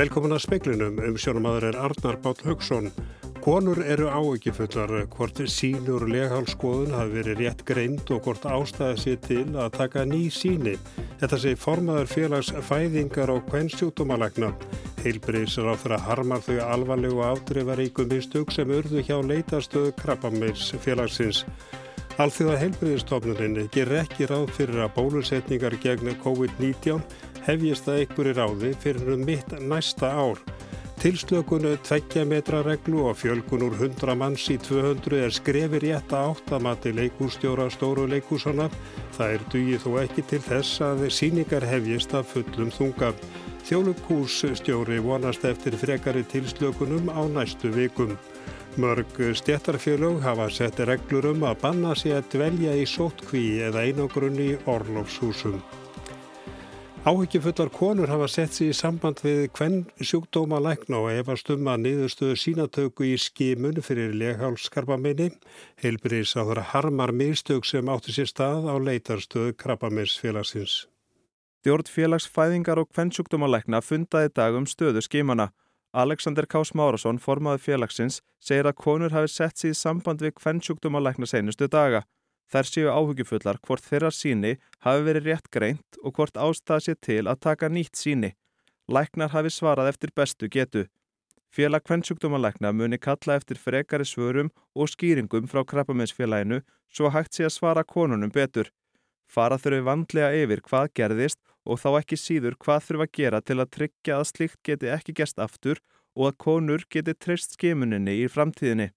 Velkomin að speiklinum um sjónumadur er Arnar Báll Högson. Konur eru áökifullar hvort sínur leghalskoðun hafi verið rétt greind og hvort ástæði sér til að taka ný síni. Þetta sé formaður félags fæðingar og kvennsjútumalagna. Heilbriðsar á þeirra harmar þau alvarlegu ádreifaríkum í stug sem urðu hjá leitastöðu krabbameins félagsins. Alþjóða heilbriðstofnunin ger ekki ráð fyrir að bólusetningar gegn COVID-19 hefjist að einhverju ráði fyrir um mitt næsta ár. Tilslökunu tveggja metra reglu og fjölgun úr 100 manns í 200 er skrefir rétt að áttamati leikússtjóra stóru leikúsana. Það er dugið þó ekki til þess að síningar hefjist að fullum þunga. Þjónukússtjóri vonast eftir frekari tilslökunum á næstu vikum. Mörg stjættarfélög hafa sett reglur um að banna sig að dvelja í sótkví eða einogrunni orlofshúsum. Áhyggjufullar konur hafa sett sér í samband við hvern sjúkdóma lækna og efast um að niðurstöðu sínatöku í skimun fyrir leghálskarpaminni. Heilbrís á þeirra harmar mistök sem átti sér stað á leitarstöðu krabbaminsfélagsins. Stjórn félagsfæðingar og hvern sjúkdóma lækna fundaði dag um stöðu skimana. Alexander K. Smárasson, formaði félagsins, segir að konur hafi sett sér í samband við hvern sjúkdóma lækna senustu daga. Þær séu áhugifullar hvort þeirra síni hafi verið rétt greint og hvort ástæða sér til að taka nýtt síni. Læknar hafi svarað eftir bestu getu. Félag kvennsjúkdómalækna muni kalla eftir frekari svörum og skýringum frá krabbamennsfélaginu svo hægt sé að svara konunum betur. Fara þurfi vandlega yfir hvað gerðist og þá ekki síður hvað þurfa að gera til að tryggja að slikt geti ekki gerst aftur og að konur geti treyst skimuninni í framtíðinni.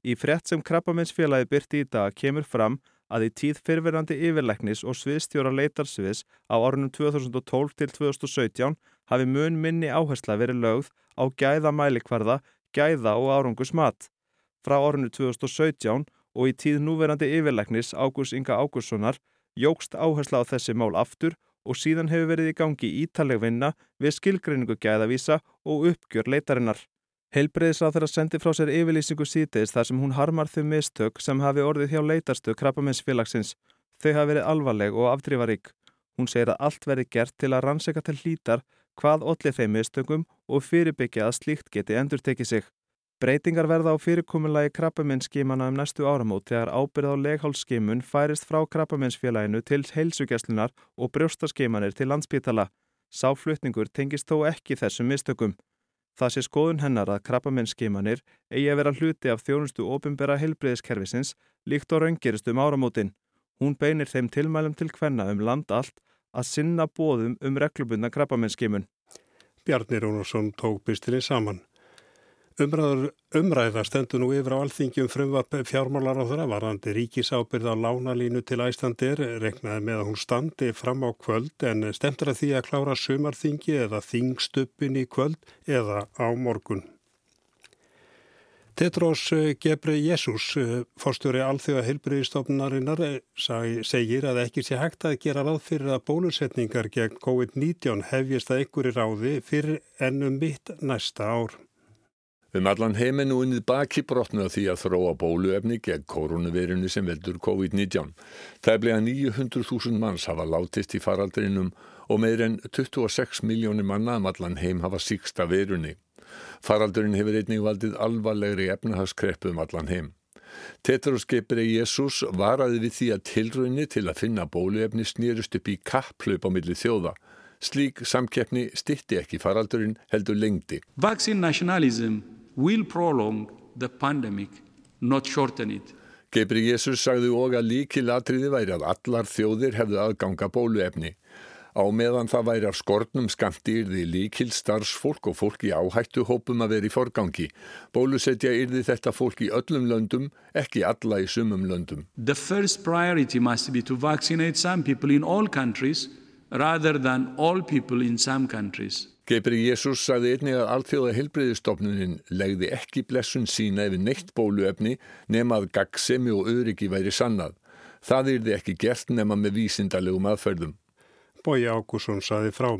Í frett sem krabbamennsfélagi byrti í dag kemur fram að í tíð fyrverandi yfirleiknis og sviðstjóra leitarsviðs á árunum 2012 til 2017 hafi mun minni áhersla verið lögð á gæða mælikvarða, gæða og árangus mat. Frá árunum 2017 og í tíð núverandi yfirleiknis Ágús Inga Ágússonar jógst áhersla á þessi mál aftur og síðan hefur verið í gangi ítaleg vinna við skilgreiningu gæðavísa og uppgjör leitarinnar. Heilbreyðisráð þeirra sendi frá sér yfirlýsingu sítiðis þar sem hún harmar þau mistök sem hafi orðið hjá leitarstu krabbamennsfélagsins. Þau hafi verið alvarleg og afdrífarík. Hún segir að allt verið gert til að rannseka til hlítar hvað allir þeim mistökum og fyrirbyggja að slíkt geti endur tekið sig. Breytingar verða á fyrirkomunlagi krabbamennsskímana um næstu áramót þegar ábyrð á leghálsskimun færist frá krabbamennsfélaginu til heilsugjastlunar og brjóstaskimanir til landspítala. Sáflutningur tengist þó ekki þessum mistökum. Það sé skoðun hennar að krabbamennskimanir eigi að vera hluti af þjónustu ofinbera heilbreyðiskerfisins líkt og raungirist um áramótin. Hún beinir þeim tilmælum til hvenna um land allt að sinna bóðum um reglubundna krabbamennskimun. Bjarni Rónarsson tók bystinni saman. Umræður, umræða stendur nú yfir á alþingjum frumvarp fjármálar á þeirra varandi ríkisábyrð á lánalínu til æslandir reknaði með að hún standi fram á kvöld en stemtur að því að klára sumarþingi eða þingstuppin í kvöld eða á morgun. Tetros Gebre Jésús, fórstjóri alþjóða heilbriðistofnarinnar, segir að ekki sé hægt að gera ráð fyrir að bólusetningar gegn COVID-19 hefjist að einhverju ráði fyrir ennum mitt næsta ár. Um allan heiminn og unnið baki brotna því að þróa bóluefni gegn koronavirinu sem veldur COVID-19. Það er bleið að 900.000 manns hafa látist í faraldrinum og meir en 26 miljónir manna um allan heim hafa síksta verunni. Faraldurinn hefur einnig valdið alvarlegri efnahagskreppu um allan heim. Tetroskeipri Jésús varaði við því að tilraunni til að finna bóluefni snýrust upp í kapplaup á milli þjóða. Slík samkeppni stitti ekki faraldurinn heldur lengdi. Vaccine nationalism will prolong the pandemic, not shorten it. Gebri Jésús sagði og að líkilatriði væri að allar þjóðir hefðu aðganga bóluefni. Á meðan það væri af skortnum skamti yrði líkil starfsfólk og fólk í áhættu hópum að vera í forgangi. Bólusetja yrði þetta fólk í öllum löndum, ekki alla í sumum löndum. The first priority must be to vaccinate some people in all countries rather than all people in some countries. Gebri Jésús sagði einnig að alþjóða heilbreyðistofnunin legði ekki blessun sína yfir neitt bóluefni nema að gagsemi og öryggi væri sannað. Það yrði ekki gert nema með vísindalegum aðferðum. Bói Ágússon saði frá.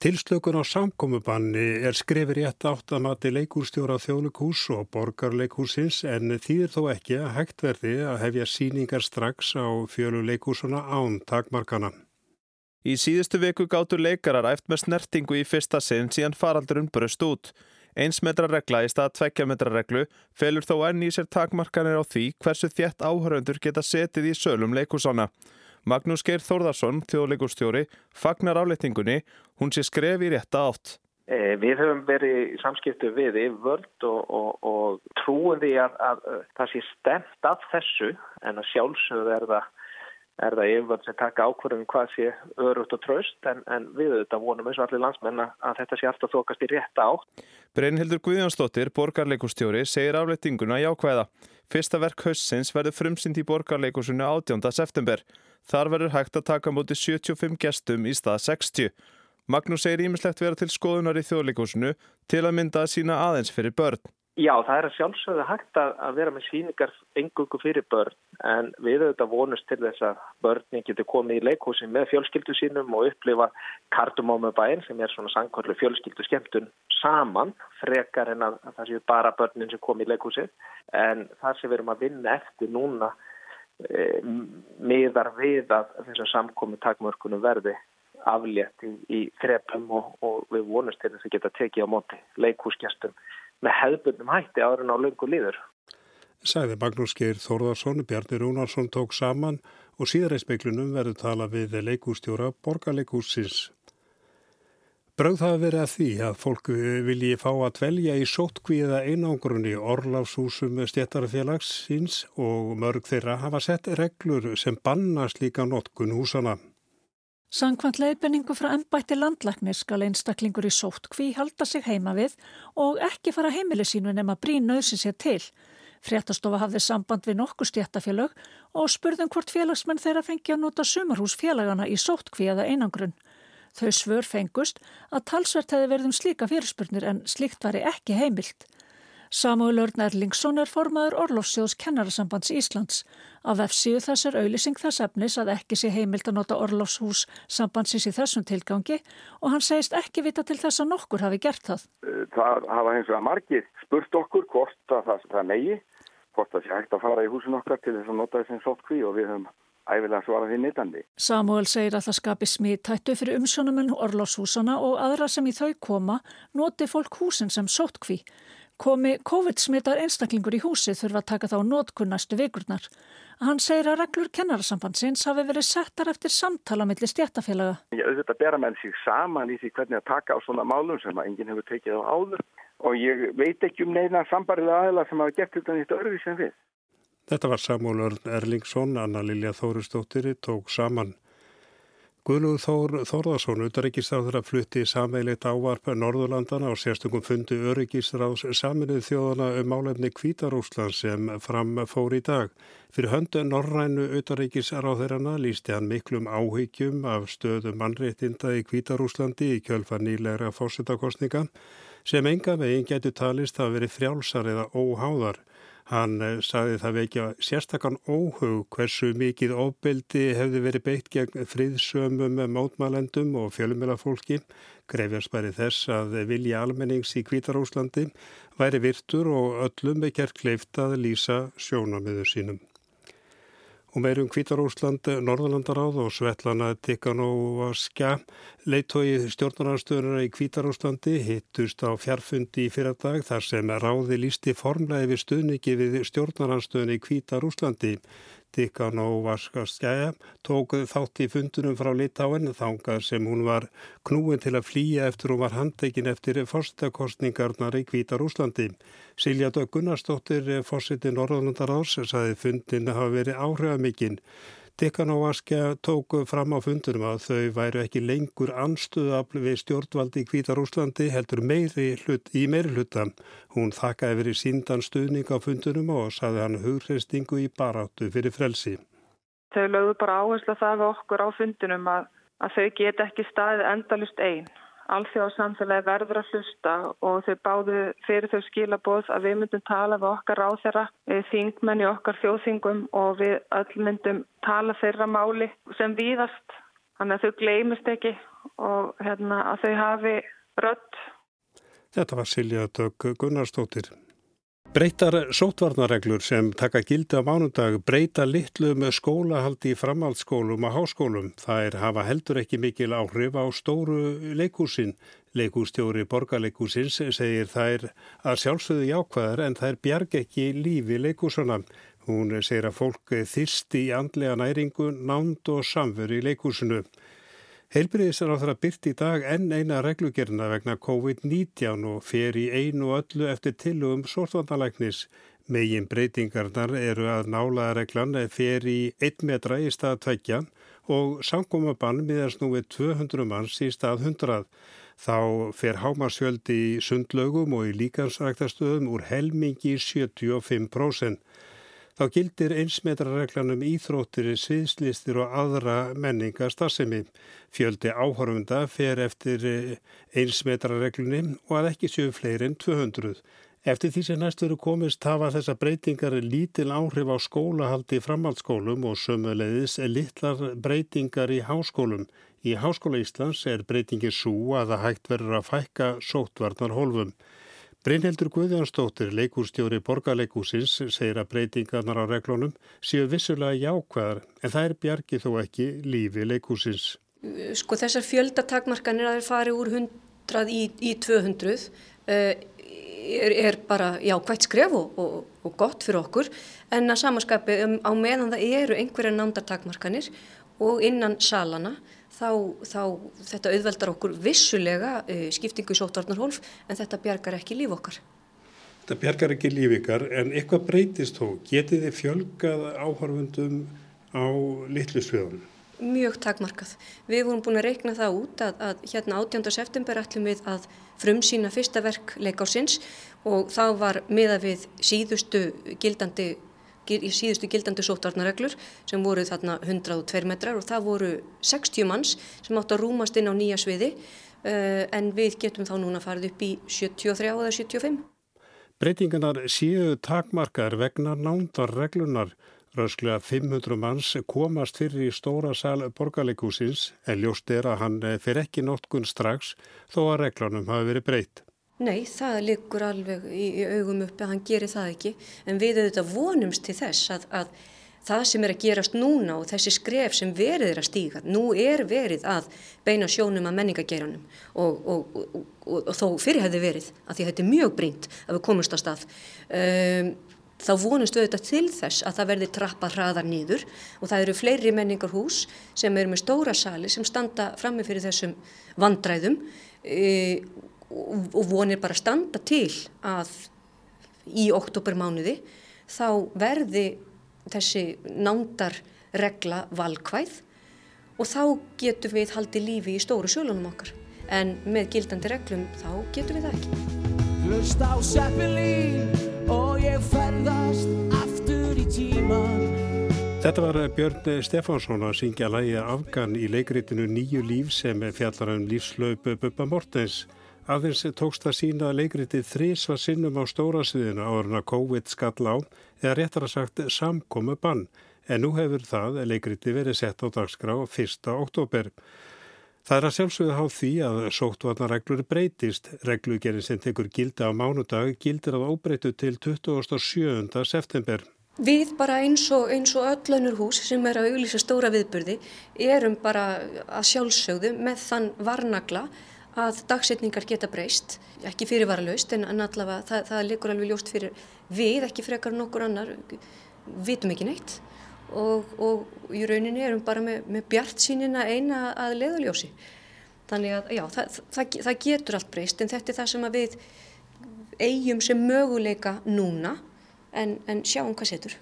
Tilslökun á samkomubanni er skrifir rétt átt að mati leikúrstjóra þjóðleikús og borgarleikúsins en þýðir þó ekki að hægt verði að hefja síningar strax á fjölu leikúsuna án takmarkana. Í síðustu viku gáttu leikarar æft með snertingu í fyrsta sinn síðan faraldurinn bröst út. Eins metra regla í stað tveggja metra reglu felur þó enn í sér takmarkanir á því hversu þjætt áhöröndur geta setið í sölum leikúsána. Magnús Geir Þórðarsson, þjóðleikustjóri, fagnar áleitingunni, hún sé skref í rétta átt. Eh, við höfum verið í samskiptu við yfirvöld og, og, og trúum því að, að, að það sé stemt af þessu en að sjálfsögðu er það, er það yfirvöld sem taka ákvörðum hvað sé örugt og tröst en, en við auðvitað vonum eins og allir landsmenn að þetta sé alltaf þokast í rétta átt. Brynhildur Guðjónsdóttir, borgarleikustjóri, segir afleitinguna jákvæða. Fyrsta verk haustsins verður frumsynd í borgarleikusinu 18. september. Þar verður hægt að taka múti 75 gestum í stað 60. Magnús segir ímislegt vera til skoðunar í þjóðleikúsinu til að mynda að sína aðeins fyrir börn. Já, það er að sjálfsögðu hægt að vera með síningar engungu fyrir börn en við auðvitað vonust til þess að börnin getur komið í leikhúsin með fjölskyldu sínum og upplifa kardumómabæin sem er svona sangkvörlu fjölskyldu skemmtun saman frekar en að, að það séu bara börnin sem kom í leikhúsin en það sem við erum að vinna eftir núna e, miðar við að þessum samkomi takmörkunum verði aflétt í, í þrepum og, og við vonumst til þess að geta tekið á móti leikúsgjastum með hefðbundum hætti áður en á lungu líður. Sæði Magnús Geir Þórðarsson, Bjarni Rúnarsson tók saman og síðar í speiklunum verður tala við leikústjóra borgarleikúsins. Bröð það að vera því að fólk vilji fá að dvelja í sótkvíða einangrunni orláfshúsum stjættarfélagsins og mörg þeirra hafa sett reglur sem bannast líka notkun húsana. Sankvæmt leiðbenningu frá ennbætti landlæknir skal einstaklingur í sótt hví halda sig heima við og ekki fara heimili sínu nema brín nöðsin sér til. Fréttastofa hafði samband við nokkur stjættafélög og spurðum hvort félagsmenn þeirra fengi að nota sumarhús félagana í sótt hví eða einangrun. Þau svör fengust að talsvert hefði verðum slíka fyrirspurnir en slíkt væri ekki heimilt. Samuel Örn Erlingsson er formaður Orlofsjóðs kennarasambands Íslands. Af FCU þess er auðlýsing þess efnis að ekki sé heimilt að nota Orlofshús sambandsins í þessum tilgangi og hann segist ekki vita til þess að nokkur hafi gert það. Það hafa hins vegar margir spurt okkur hvort að það, það megi, hvort það sé hægt að fara í húsin okkar til þess að nota þessum sótkví og við höfum æfilega svarað því neytandi. Samuel segir að það skapi smítættu fyrir umsjónumun Orlofshúsana og aðra sem í þau koma noti fólk húsin sem sótkví. Komi COVID-smittar einstaklingur í húsi þurfa að taka þá nótkunn næstu vikurnar. Hann segir að reglur kennarasambandsins hafi verið settar eftir samtala millir stjættafélaga. Ég auðvitað bera menn sig saman í því hvernig að taka á svona málum sem að enginn hefur tekið á áður og ég veit ekki um neina sambarið aðeila sem hafa gert þetta nýtt örfi sem við. Þetta var Samúl Örn Erlingsson, Anna Lilja Þóristóttir tók saman. Guðlúð Þór Þórðarsson, utaríkisráður að flutti sameilit ávarp Norðurlandana og sérstökum fundi öryggisráðs saminuð þjóðana um málefni Kvítarúsland sem fram fór í dag. Fyrir höndu Norrænu utaríkisráðurana lísti hann miklum áhyggjum af stöðu mannréttinda í Kvítarúslandi í kjölfa nýlegra fórsetakostninga sem enga veginn getur talist að veri frjálsar eða óháðar. Hann eh, saði það vekja sérstakann óhug hversu mikið óbeldi hefði verið beitt gegn friðsömum mótmælendum og fjölumilafólki. Greifjars bæri þess að vilja almennings í Kvítarúslandi væri virtur og öllum er kert kleift að lýsa sjónamiðu sínum og meirum Kvítarúsland, Norðurlandaráð og Svetlana Tikanovaskja leittói stjórnarhanstöðunar í Kvítarúslandi hittust á fjarfundi í fyrardag þar sem ráði lísti formlega yfir stuðniki við stjórnarhanstöðun í Kvítarúslandi. Tikanovaskja tók þátt í fundunum frá Litáen þangað sem hún var knúin til að flýja eftir hún var handekinn eftir fórstakostningarnar í Kvítarúslandi. Silja Dögg Gunnarsdóttir, fórsiti Norðurlandaráðs, saði fundin hafa verið áhrifamikinn. Dekanovaskja tók fram á fundunum að þau væru ekki lengur anstuðafl við stjórnvaldi í Kvítarúslandi heldur meiri hlut í meiri hluta. Hún þakkaði verið síndan stuðning á fundunum og saði hann hugreistingu í baráttu fyrir frelsi. Þau lögðu bara áherslu að það við okkur á fundunum að, að þau get ekki staðið endalust einn alþjóðsamfélagi verður að hlusta og þau báðu fyrir þau skilaboð að við myndum tala við okkar ráþera, þingmenn í okkar þjóðþingum og við öll myndum tala þeirra máli sem víðast. Þannig að þau gleymist ekki og hérna, að þau hafi rött. Þetta var Silja Dögg Gunnarstóttir. Breytar sótvarnareglur sem taka gildi á mánundag breyta litlu með skólahaldi í framhaldsskólum og háskólum. Það er hafa heldur ekki mikil áhrif á stóru leikúsin. Leikústjóri borgarleikúsins segir þær að sjálfsögðu jákvæðar en þær bjarg ekki lífi leikúsuna. Hún segir að fólk þyrsti í andlega næringu, nánd og samveru í leikúsinu. Heilbriðisar á það að byrti í dag enn eina reglugerna vegna COVID-19 og fer í einu öllu eftir tilugum sortvandalæknis. Megin breytingarnar eru að nálaðareglan fer í 1 metra í stað 2 og samkomabann miðast nú við 200 manns í stað 100. Þá fer hámarsjöldi í sundlaugum og í líkansræktastöðum úr helmingi 75%. Þá gildir einsmetrarreglanum íþróttir, sviðslistir og aðra menninga starfsemi. Fjöldi áhörfunda fer eftir eh, einsmetrarreglunni og að ekki séu fleiri en 200. Eftir því sem næst veru komist hafa þessa breytingar lítil áhrif á skólahaldi framhaldsskólum og sömulegðis litlar breytingar í háskólum. Í Háskóla Íslands er breytingi svo að það hægt verður að fækka sótvarnar hólfum. Brynhildur Guðjónsdóttir, leikúrstjóri borgarleikúsins, segir að breytingarnar á reglunum séu vissulega jákvæðar en það er bjargið þó ekki lífi leikúsins. Sko þessar fjöldatakmarkanir að þeir fari úr 100 í, í 200 uh, er, er bara jákvægt skref og, og, og gott fyrir okkur en að samaskapi um, á meðan það eru einhverja nándartakmarkanir og innan salana þá, þá þetta auðveldar okkur vissulega uh, skiptingu sótvarnarhólf en þetta bjargar ekki líf okkar. Þetta bjargar ekki líf ykkar en eitthvað breytist þó. Getið þið fjölgað áhörfundum á litlu sviðunum? Mjög takmarkað. Við vorum búin að reikna það út að, að hérna 18. september ætlum við að frumsýna fyrsta verk leikásins og þá var miða við síðustu gildandi í síðustu gildandi sótvarnareglur sem voru þarna 102 metrar og það voru 60 manns sem átt að rúmast inn á nýja sviði uh, en við getum þá núna farið upp í 73 eða 75. Breytingarnar séu takmarkar vegna nándarreglunar. Rösklega 500 manns komast fyrir í stóra sal borgarleikúsins en ljóst er að hann fyrir ekki nótkunn strax þó að reglunum hafi verið breytt. Nei, það liggur alveg í, í augum uppi að hann gerir það ekki. En við auðvitað vonumst til þess að, að það sem er að gerast núna og þessi skref sem verið er að stíga, nú er verið að beina sjónum að menningageranum og, og, og, og þó fyrir hefði verið að því þetta er mjög brínt að við komumst á stað. Um, þá vonumst við auðvitað til þess að það verði trappa hraðar nýður og það eru fleiri menningarhús sem eru með stóra sali sem standa frammi fyrir þessum vandræðum. Og og vonir bara standa til að í oktobermánuði þá verði þessi nándar regla valkvæð og þá getum við haldið lífi í stóru sjölunum okkar. En með gildandi reglum þá getum við það ekki. Hlust á Seppelín og ég ferðast aftur í tíman Þetta var Björn Stefánsson að syngja lægi afgan í leikritinu Nýju líf sem fjallar um lífslaup Bubba Mortens Aðeins tókst að sína leikritið þrísva sinnum á stóra sviðinu áður en að COVID skall á eða réttar að sagt samkomu bann en nú hefur það leikritið verið sett á dagskrá 1. oktober. Það er að sjálfsögðu há því að sóttvarnareglur breytist. Reglugerinn sem tekur gildi á mánudag gildir að óbreytu til 27. september. Við bara eins og, eins og öllönur hús sem er að auglýsa stóra viðburði erum bara að sjálfsögðu með þann varnagla að dagsetningar geta breyst, ekki fyrirvaralaust en allavega það, það likur alveg ljóst fyrir við, ekki frekar nokkur annar, vitum ekki neitt og, og í rauninni erum bara með, með bjart sínina eina að leðaljósi. Þannig að já, það, það, það getur allt breyst en þetta er það sem við eigum sem möguleika núna en, en sjáum hvað setur.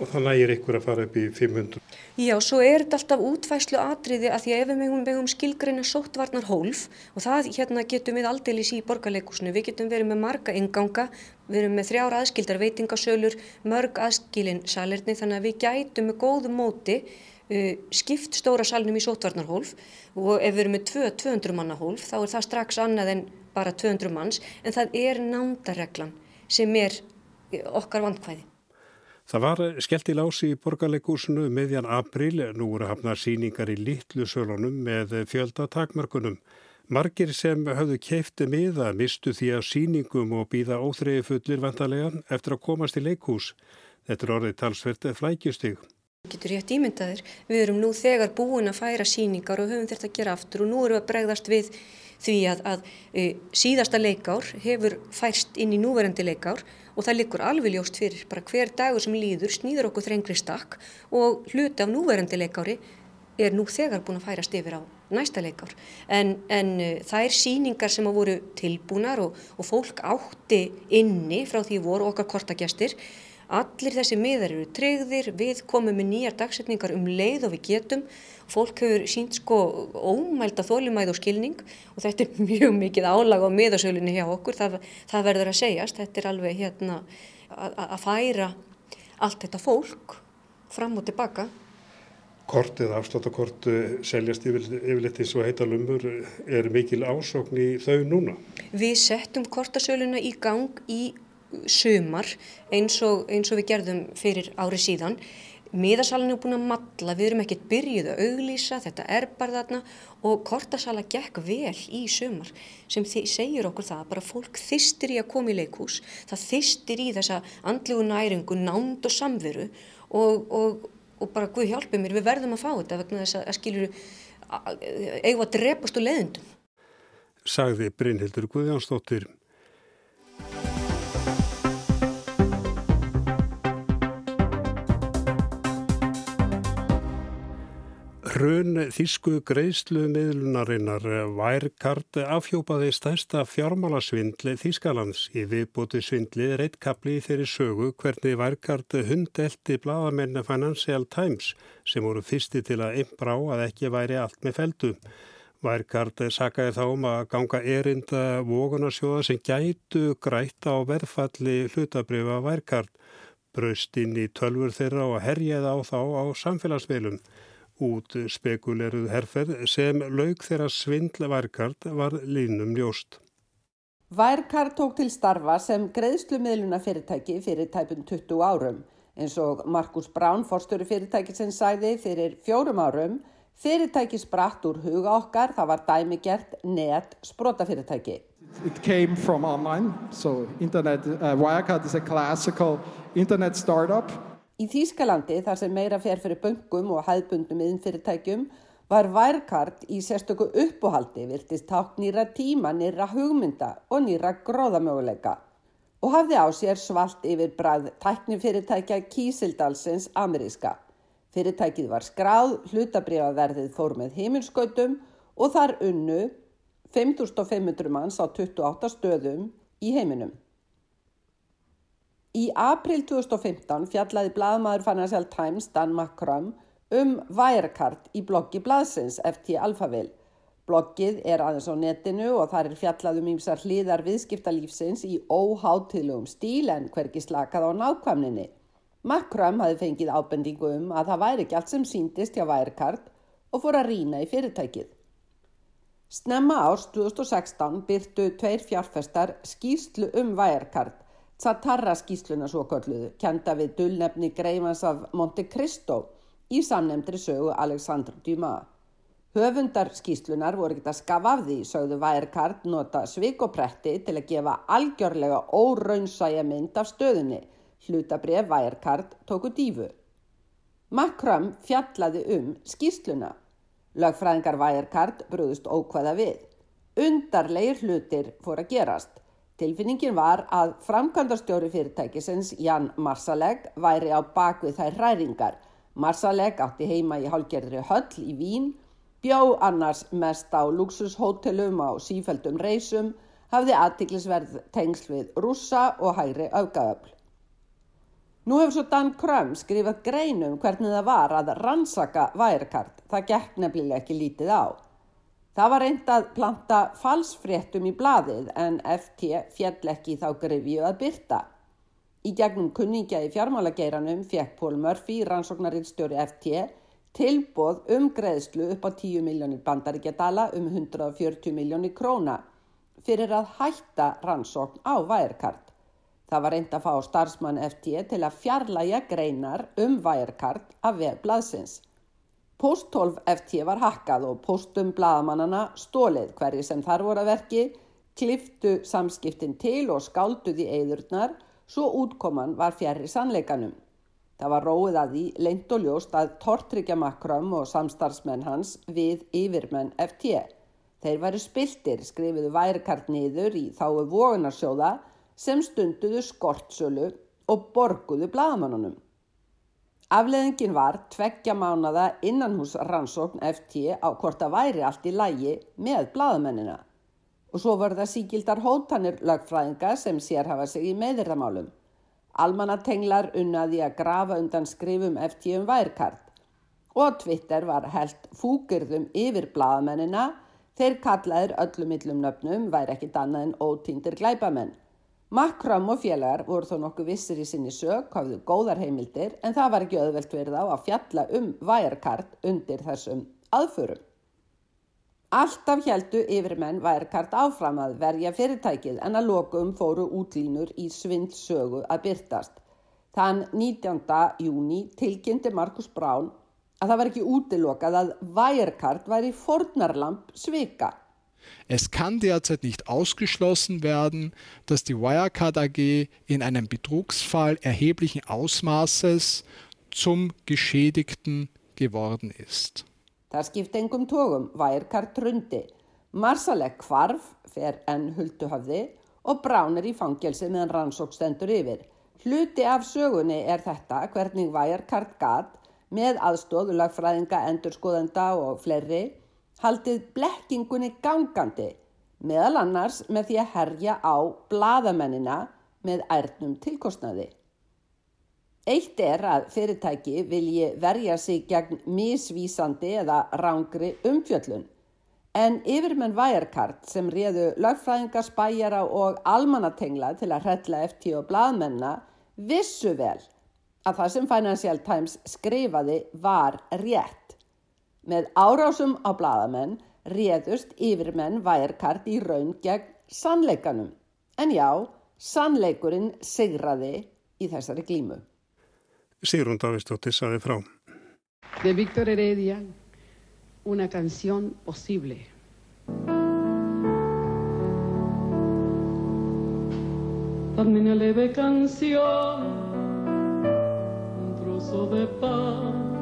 Og það nægir ykkur að fara upp í 500? Já, svo er þetta alltaf útfæslu atriði að því að ef við megum, megum skilgreina sóttvarnar hólf og það hérna getum við aldeilis í borgarleikusinu, við getum verið með marga inganga, við erum með þrjára aðskildar veitingasölur, mörg aðskilin salerni þannig að við gætum með góðu móti uh, skipt stóra salnum í sóttvarnar hólf og ef við erum með 200 manna hólf þá er það strax annað en bara 200 manns en það er nándareglan sem er okkar vandkvæði. Það var skellt í lási í borgarleikúsinu um meðjan april, nú eru hafnar síningar í litlu sölunum með fjölda takmörkunum. Margir sem höfðu keifti miða mistu því að síningum og býða óþreyju fullir vantarlega eftir að komast í leikhús. Þetta er orðið talsverðið flækjustig. Getur rétt ímyndaðir. Við erum nú þegar búin að færa síningar og höfum þetta að gera aftur og nú við að bregðast við því að, að e, síðasta leikár hefur færst inn í núverandi leikár og það likur alveg ljóst fyrir bara hver dagur sem líður snýður okkur þrengri stakk og hluti af núverandi leikári er nú þegar búin að færast yfir á næsta leikár. En, en uh, það er síningar sem hafa voru tilbúnar og, og fólk átti inni frá því voru okkar kortagjastir Allir þessi miðar eru treyðir, við komum með nýjar dagsetningar um leið og við getum. Fólk hefur sínt sko ómælda þólumæð og skilning og þetta er mjög mikið álag á miðasölunni hjá okkur, það, það verður að segjast. Þetta er alveg hérna að færa allt þetta fólk fram og tilbaka. Kortið, afsláttakort seljast yfirleitt eins og heita lumur er mikil ásokn í þau núna? Við settum kortasöluna í gang í sumar eins og, eins og við gerðum fyrir ári síðan. Miðasalinn er búin að matla, við erum ekkert byrjuð að auglýsa, þetta er bara þarna og kortasala gekk vel í sumar sem segir okkur það bara fólk þystir í að koma í leikús, það þystir í þessa andlugu næringu, nánd og samveru og, og, og bara Guð hjálpi mér, við verðum að fá þetta vegna þess að skilur eigum að drepast og leðundum. Sagði Brynhildur Guðjánsdóttir. Hrun þísku greiðslu miðlunarinnar Wirecard afhjópaði stærsta fjármálasvindli Þískalands í viðbúti svindli reitkapli þeirri sögu hvernig Wirecard hundelti bladamenn Financial Times sem voru fyrsti til að imbrá að ekki væri allt með feldu. Wirecard sakaði þá um að ganga erinda vogunarsjóða sem gætu grætt á verðfalli hlutabrifa Wirecard, braust inn í tölfur þeirra og herjaði á þá á samfélagsveilum út spekuleruð herferð sem laug þeirra svindla Værkart var línum ljóst. Værkart tók til starfa sem greiðslumiðluna fyrirtæki fyrir tæpun 20 árum eins og Markus Brán, forstöru fyrirtæki sem sæði fyrir fjórum árum fyrirtæki spratt úr huga okkar, það var dæmigert net sprótafyrirtæki. It came from online, so internet, uh, Wirecard is a classical internet startup Í Þýskalandi, þar sem meira fer fyrir böngum og hæðbundum yðinfyrirtækjum, var Wirecard í sérstöku uppóhaldi virtist tákt nýra tíma, nýra hugmynda og nýra gróðamöguleika og hafði á sér svalt yfir bræð tæknifyrirtækja Kísildalsins ameríska. Fyrirtækið var skráð, hlutabriðaverðið fór með heiminskautum og þar unnu 5500 manns á 28 stöðum í heiminum. Í april 2015 fjallaði bladmaður Financial Times Dan McCrum um Wirecard í bloggi bladsins FT Alphaville. Bloggið er aðeins á netinu og þar er fjallað um ímsar hlýðar viðskiptalífsins í óháttilugum stíl en hverki slakað á nákvæmninni. McCrum hafi fengið ábendingu um að það væri ekki allt sem síndist hjá Wirecard og fór að rína í fyrirtækið. Snemma árs 2016 byrtu tveir fjárfestar skýrslu um Wirecard Satarra skýsluna svo kölluðu, kenda við dullnefni greifans af Monte Cristo í samnemndri sögu Alexander Dumas. Höfundar skýslunar voru ekkert að skafa af því, sögðu Værkart nota svikopretti til að gefa algjörlega óraunsæja mynd af stöðunni. Hlutabref Værkart tóku dífu. Makram fjallaði um skýsluna. Lögfræðingar Værkart brúðust ókvæða við. Undarleir hlutir fór að gerast. Tilfinningin var að framkvæmdastjóri fyrirtækisins Jan Marsaleg væri á bakvið þær hræringar. Marsaleg átti heima í hálgerðri höll í Vín, bjó annars mest á luxushótelum á sífældum reysum, hafði aðtiklisverð tengsl við rússa og hægri aukaöfl. Nú hefur svo Dan Krömm skrifað greinum hvernig það var að rannsaka værekart, það gekk nefnilega ekki lítið á. Það var reynd að planta falsfréttum í bladið en FT fjall ekki þá grefju að byrta. Í gegnum kunningja í fjármálageiranum fekk Pól Murphy, rannsóknarinnstjóri FT, tilbóð um greiðslu upp á 10 miljónir bandaríkjadala um 140 miljónir króna fyrir að hætta rannsókn á Wirecard. Það var reynd að fá starfsmann FT til að fjarlæga greinar um Wirecard af vefblaðsins. Post 12 FT var hakkað og postum blaðamannana stólið hverji sem þar voru að verki, kliftu samskiptin til og skálduði eðurnar svo útkoman var fjærri sannleikanum. Það var róið að því leint og ljóst að Tortryggja Makram og samstarfsmenn hans við yfirmenn FT. Þeir væri spiltir, skrifiðu værikart niður í þáu vogunarsjóða sem stunduðu skortsölu og borguðu blaðamannunum. Afleðingin var tveggja mánada innanhús rannsókn FT á hvort að væri allt í lægi með blaðamennina og svo voru það síkildar hótanir lögfræðinga sem sér hafa sig í meðirðamálum. Almanatenglar unnaði að grafa undan skrifum FT um værkart og Twitter var held fúkirðum yfir blaðamennina þeir kallaðir öllum millum nöfnum væri ekkit annað en ótíndir glæpamenn. Makram og félagar voru þó nokkuð vissir í sinni sög, hafðu góðar heimildir en það var ekki öðvelt verið á að fjalla um Wirecard undir þessum aðförum. Alltaf heldu yfirmenn Wirecard áfram að verja fyrirtækið en að lokum fóru útlínur í svindsögu að byrtast. Þann 19. júni tilkynnti Markus Brán að það var ekki útilokað að Wirecard væri fornarlamp svika. Es kann derzeit nicht ausgeschlossen werden, dass die Wirecard AG in einem Betrugsfall erheblichen Ausmaßes zum Geschädigten geworden ist. Það skipti engum tógum, Wirecard trundi. Marsalek kvarf, fer enn hulduhafði og bránir í fangelsi meðan rannsókstendur yfir. Hluti af sögunni er þetta hvernig Wirecard gat með aðstóðu lagfræðinga, endurskoðenda og fleiri haldið blekkingunni gangandi meðal annars með því að herja á bladamennina með ærnum tilkostnaði. Eitt er að fyrirtæki vilji verja sig gegn misvísandi eða rángri umfjöllun en yfirmenn Wirecard sem réðu lögfræðinga spæjara og almannatengla til að hrella eftir og bladmenna vissu vel að það sem Financial Times skrifaði var rétt. Með árásum á bladamenn réðust yfirmenn Wirecard í raun gegn sannleikanum. En já, sannleikurinn sigraði í þessari glímu. Sigrun Davistóttir saði frá. De Víctor Heredia, una canción posible. Dame una leve canción, un trozo de paz,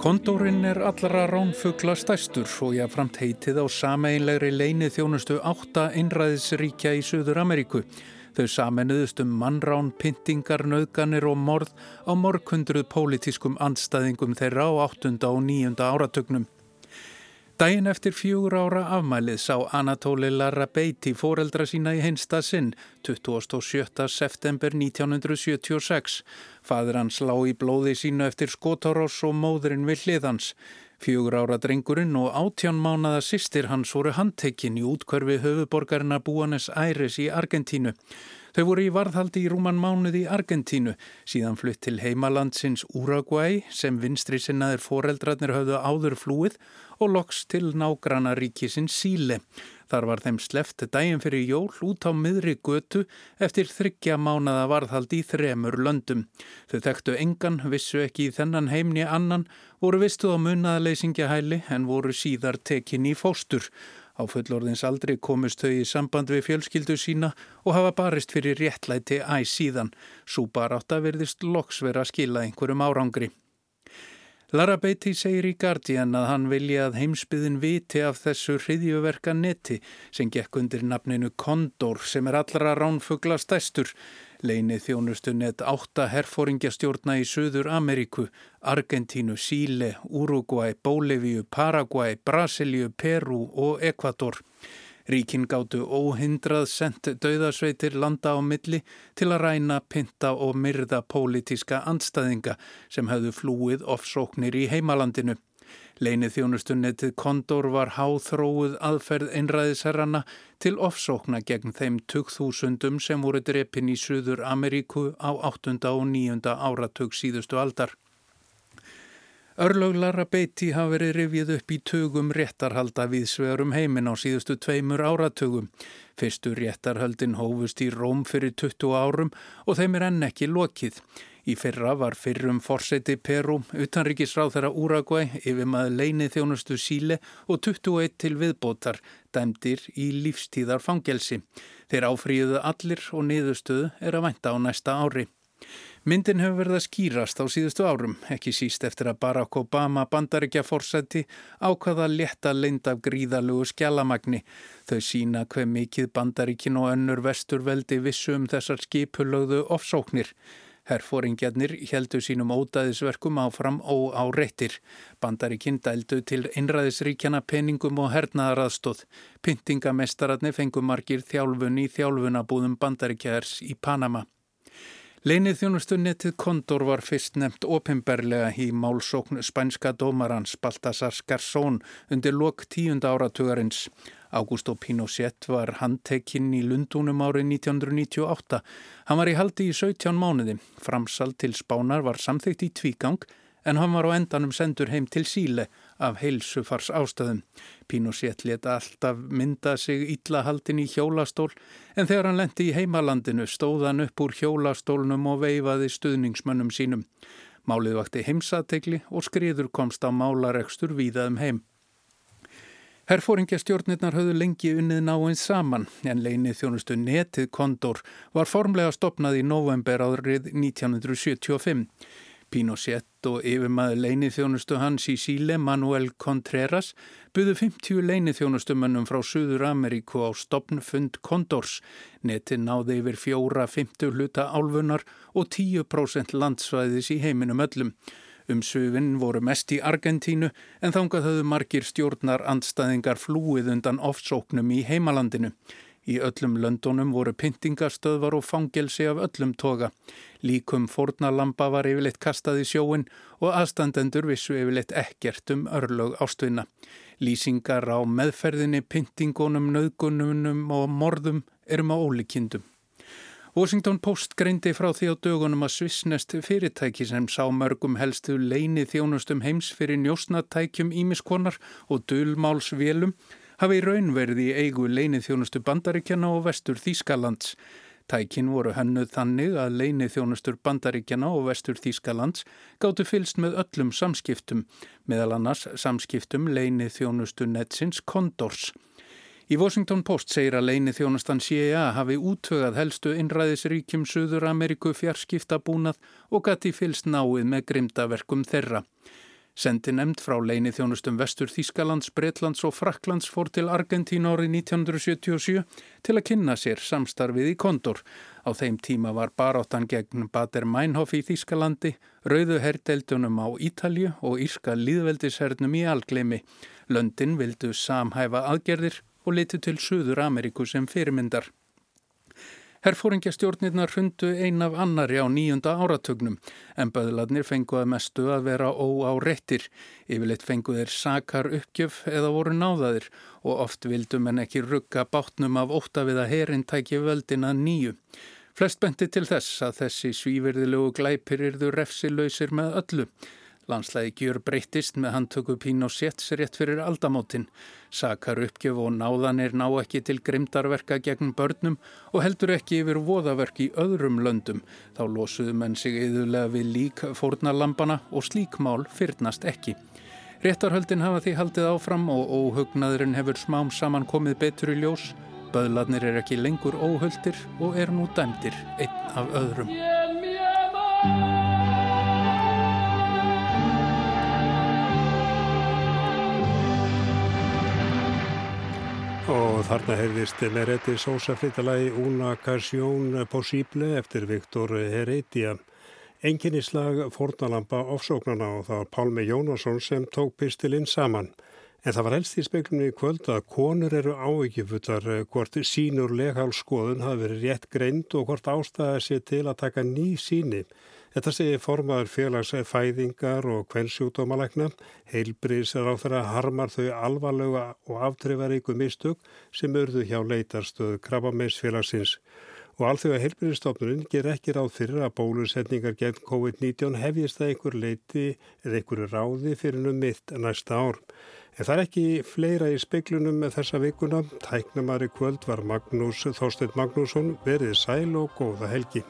Kondórin er allra ránfugla stæstur og ég framt heitið á sameinlegri leinið þjónustu átta einræðisríkja í Suður Ameríku. Þau samenuðust um mannrán, pyntingar, nöðganir og morð á morgundruð pólitískum andstæðingum þeirra á 8. og 9. áratögnum. Dæin eftir fjögur ára afmælið sá Anatóli Lara Beiti fóreldra sína í hinsta sinn 27. september 1976. Fadur hans lá í blóði sínu eftir skótaross og móðurinn við hliðans. Fjögur ára drengurinn og átján mánada sýstir hans voru handtekinn í útkverfi höfuborgarina Búanes Æris í Argentínu. Þau voru í varðhaldi í rúman mánuð í Argentínu, síðan flutt til heimalandsins Uruguay sem vinstri sinnaðir foreldrarnir höfðu áður flúið og loks til nágrana ríkisins Síle. Þar var þeim sleft dægin fyrir jól út á miðri götu eftir þryggja mánada varðhaldi í þremur löndum. Þau þekktu engan, vissu ekki í þennan heimni annan, voru vistuð á munnaðleysingahæli en voru síðar tekin í fóstur. Á fullorðins aldrei komust þau í samband við fjölskyldu sína og hafa barist fyrir réttlæti æg síðan. Súpar átt að verðist loks vera að skila einhverjum árangri. Lara Beatty segir í Guardian að hann vilja að heimsbyðin viti af þessu hriðjöverka neti sem gekk undir nafninu Condor sem er allra ránfugla stæstur. Leinið þjónustu net átta herfóringjastjórna í Suður Ameríku, Argentínu, Síle, Uruguay, Bólivíu, Paraguay, Brasilíu, Peru og Ekvator. Ríkin gáttu óhindrað sendt dauðasveitir landa á milli til að ræna, pinta og myrða pólitíska andstæðinga sem hefðu flúið ofsóknir í heimalandinu. Leinið þjónustunnetið Kondor var háþróuð aðferð einræðisherrana til ofsókna gegn þeim 2000 sem voru drepin í Suður Ameríku á 8. og 9. áratug síðustu aldar. Örlöglara beiti hafa verið rifið upp í tugum réttarhalda við svegarum heimin á síðustu tveimur áratugum. Fyrstu réttarhaldin hófust í Róm fyrir 20 árum og þeim er enn ekki lokið. Í fyrra var fyrrum forseti Peru, utanríkisráð þeirra Úragvæ, yfir maður leinið þjónustu síle og 21 til viðbótar, dæmdir í lífstíðar fangelsi. Þeir áfríðuðu allir og niðurstöðu er að vænta á næsta ári. Myndin hefur verið að skýrast á síðustu árum, ekki síst eftir að Barack Obama bandaríkja fórsætti ákvaða létta leind af gríðalugu skjálamagni. Þau sína hver mikið bandaríkin og önnur vesturveldi vissu um þessar skipulögðu ofsóknir. Herfóringjarnir heldu sínum ódæðisverkum áfram og á reyttir. Bandaríkinn dældu til einræðisríkjana peningum og hernaðaraðstóð. Pyntingamestararnir fengu margir þjálfun í þjálfunabúðum bandaríkjæðars í Panama. Leinið þjónustunettið Kondor var fyrst nefnt opimberlega í málsókn spænska dómarans Baltasar Skarsón undir lok tíunda áratugarins. Augusto Pinochet var handtekinn í Lundunum árið 1998. Hann var í haldi í 17 mánuði. Framsal til spánar var samþygt í tvígang en hann var á endanum sendur heim til Síle af heilsufars ástöðum. Pinochet leta alltaf mynda sig illahaldin í hjólastól en þegar hann lendi í heimalandinu stóð hann upp úr hjólastólnum og veifaði stuðningsmönnum sínum. Málið vakti heimsategli og skriður komst á málaregstur víðaðum heim. Herfóringjastjórnirnar höfðu lengi unnið náinn saman en leinið þjónustu netið Kondor var formlega stopnað í november árið 1975. Pinochet og yfirmaður leinithjónustu hans í Síle, Manuel Contreras, buðu 50 leinithjónustumönnum frá Suður Ameríku á stopnfund Kondors. Neti náði yfir fjóra 50 hluta álfunar og 10% landsvæðis í heiminum öllum. Um söfinn voru mest í Argentínu en þangað höfðu margir stjórnar andstæðingar flúið undan ofsóknum í heimalandinu. Í öllum löndunum voru pyntingastöðvar og fangelsi af öllum toga. Líkum fornalampa var yfirleitt kastað í sjóin og aðstandendur vissu yfirleitt ekkert um örlög ástvinna. Lýsingar á meðferðinni, pyntingunum, nöðgunum og morðum erum á ólíkindum. Washington Post greindi frá því á dögunum að svissnest fyrirtæki sem sá mörgum helstu leini þjónustum heims fyrir njósnatækjum ímiskonar og dölmálsvélum hafi í raun verið í eigu leinið þjónustu bandaríkjana og vestur Þýskalands. Tækin voru hennuð þannig að leinið þjónustur bandaríkjana og vestur Þýskalands gáttu fylst með öllum samskiptum, meðal annars samskiptum leinið þjónustu netsins Condors. Í Washington Post segir að leinið þjónustan CIA hafi útvögað helstu innræðisríkjum Suður Ameríku fjarskipta búnað og gæti fylst náið með grimdaverkum þeirra. Sendi nefnd frá leini þjónustum vestur Þískalands, Breitlands og Fraklands fór til Argentín árið 1977 til að kynna sér samstarfið í Kondor. Á þeim tíma var baráttan gegn Bader Meinhof í Þískalandi, rauðu herdeldunum á Ítalju og írska líðveldishernum í Algleimi. Löndin vildu samhæfa aðgerðir og litu til Suður Ameríku sem fyrirmyndar. Herfóringjastjórnirnar hundu ein af annari á nýjunda áratögnum en böðladnir fengu að mestu að vera óáreittir. Yfirleitt fengu þeir sakar uppgjöf eða voru náðaðir og oft vildum en ekki rugga bátnum af óta við að herin tæki völdina nýju. Flest benti til þess að þessi svíverðilegu glæpir yrðu refsilausir með öllu. Landslæði gjör breytist með handtöku Pín og Sétts rétt fyrir aldamótin. Sakar uppgjöf og náðanir ná ekki til grimdarverka gegn börnum og heldur ekki yfir voðaverk í öðrum löndum. Þá losuðu menn sig yðurlega við lík fórnarlampana og slíkmál fyrnast ekki. Réttarhöldin hafa því haldið áfram og óhugnaðurinn hefur smám saman komið betur í ljós. Böðladnir er ekki lengur óhöldir og er nú dæmdir einn af öðrum. Og þarna heyrðist Mereti Sosa flyttalagi Una Casjón Possible eftir Viktor Heredia. Enginnislag fornalampa ofsóknarna og það var Pálmi Jónasson sem tók pistilinn saman. En það var helst í speklunum í kvöld að konur eru áegjufullar hvort sínur leghálskoðun hafi verið rétt greind og hvort ástæða sé til að taka ný síni. Þetta segir formaður félagsfæðingar og kvennsjúkdómalækna. Heilbriðs er á þeirra harmar þau alvarlega og aftrifaríku mistök sem örðu hjá leitarstöðu krabbameinsfélagsins. og alþjóða heilbyrðistofnurinn ger ekki ráð fyrir að bólusetningar gegn COVID-19 hefjist að einhver leiti eða einhverju ráði fyrir nú mitt næsta ár. En það er ekki fleira í speiklunum með þessa vikuna. Tæknumari kvöld var Magnús Þorstein Magnússon verið sæl og góða helgi.